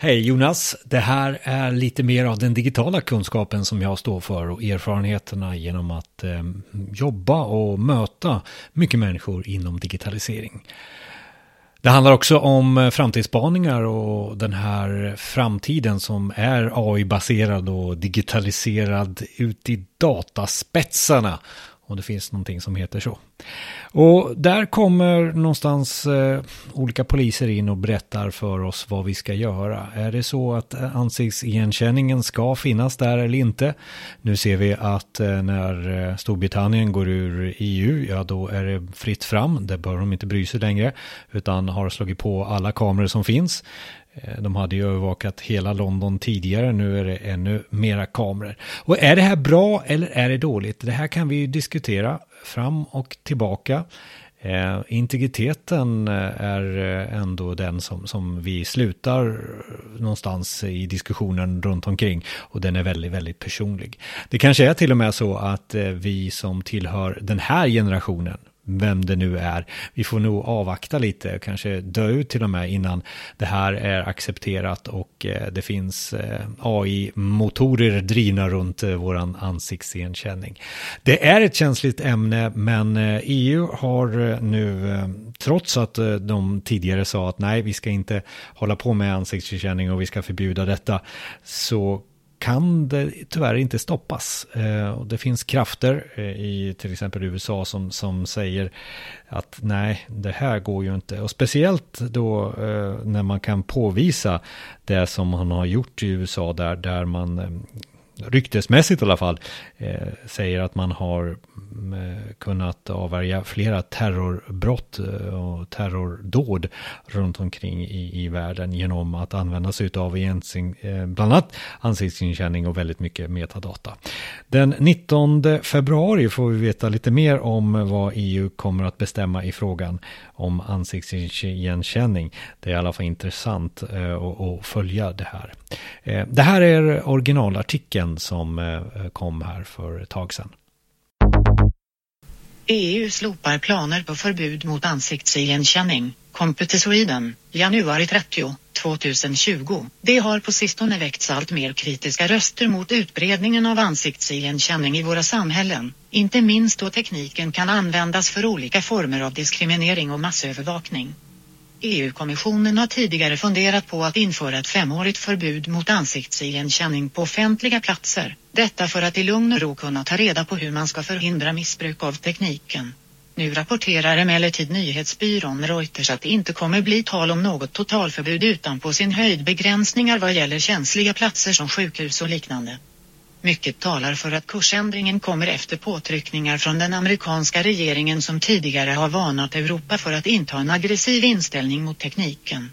Hej Jonas, det här är lite mer av den digitala kunskapen som jag står för och erfarenheterna genom att eh, jobba och möta mycket människor inom digitalisering. Det handlar också om eh, framtidsspaningar och den här framtiden som är AI-baserad och digitaliserad ut i dataspetsarna. Och det finns någonting som heter så. Och där kommer någonstans eh, olika poliser in och berättar för oss vad vi ska göra. Är det så att eh, ansiktsigenkänningen ska finnas där eller inte? Nu ser vi att eh, när eh, Storbritannien går ur EU, ja då är det fritt fram. Det bör de inte bry sig längre, utan har slagit på alla kameror som finns. Eh, de hade ju övervakat hela London tidigare, nu är det ännu mera kameror. Och är det här bra eller är det dåligt? Det här kan vi ju diskutera fram och tillbaka. Eh, integriteten eh, är eh, ändå den som, som vi slutar någonstans i diskussionen runt omkring och den är väldigt, väldigt personlig. Det kanske är till och med så att vi som tillhör den här generationen vem det nu är. Vi får nog avvakta lite, kanske dö ut till och med innan det här är accepterat och eh, det finns eh, AI-motorer drivna runt eh, våran ansiktsigenkänning. Det är ett känsligt ämne, men EU har nu, trots att de tidigare sa att nej, vi ska inte hålla på med ansiktsigenkänning och vi ska förbjuda detta, så kan det tyvärr inte stoppas. Eh, det finns krafter eh, i till exempel USA som, som säger att nej, det här går ju inte. Och speciellt då eh, när man kan påvisa det som man har gjort i USA där, där man ryktesmässigt i alla fall, säger att man har Eh, kunnat avvärja flera terrorbrott eh, och terrordåd runt omkring i, i världen genom att använda sig av eh, bland annat ansiktsigenkänning och väldigt mycket metadata. Den 19 februari får vi veta lite mer om vad EU kommer att bestämma i frågan om ansiktsigenkänning. Det är i alla fall intressant att följa det här. Det här är originalartikeln som kom här för ett tag sedan. EU slopar planer på förbud mot ansiktsigenkänning. Computer Sweden, januari 30, 2020. Det har på sistone väckts allt mer kritiska röster mot utbredningen av ansiktsigenkänning i våra samhällen. Inte minst då tekniken kan användas för olika former av diskriminering och massövervakning. EU-kommissionen har tidigare funderat på att införa ett femårigt förbud mot ansiktsigenkänning på offentliga platser. Detta för att i lugn och ro kunna ta reda på hur man ska förhindra missbruk av tekniken. Nu rapporterar emellertid nyhetsbyrån Reuters att det inte kommer bli tal om något totalförbud utan på sin höjd begränsningar vad gäller känsliga platser som sjukhus och liknande. Mycket talar för att kursändringen kommer efter påtryckningar från den amerikanska regeringen som tidigare har varnat Europa för att inta en aggressiv inställning mot tekniken.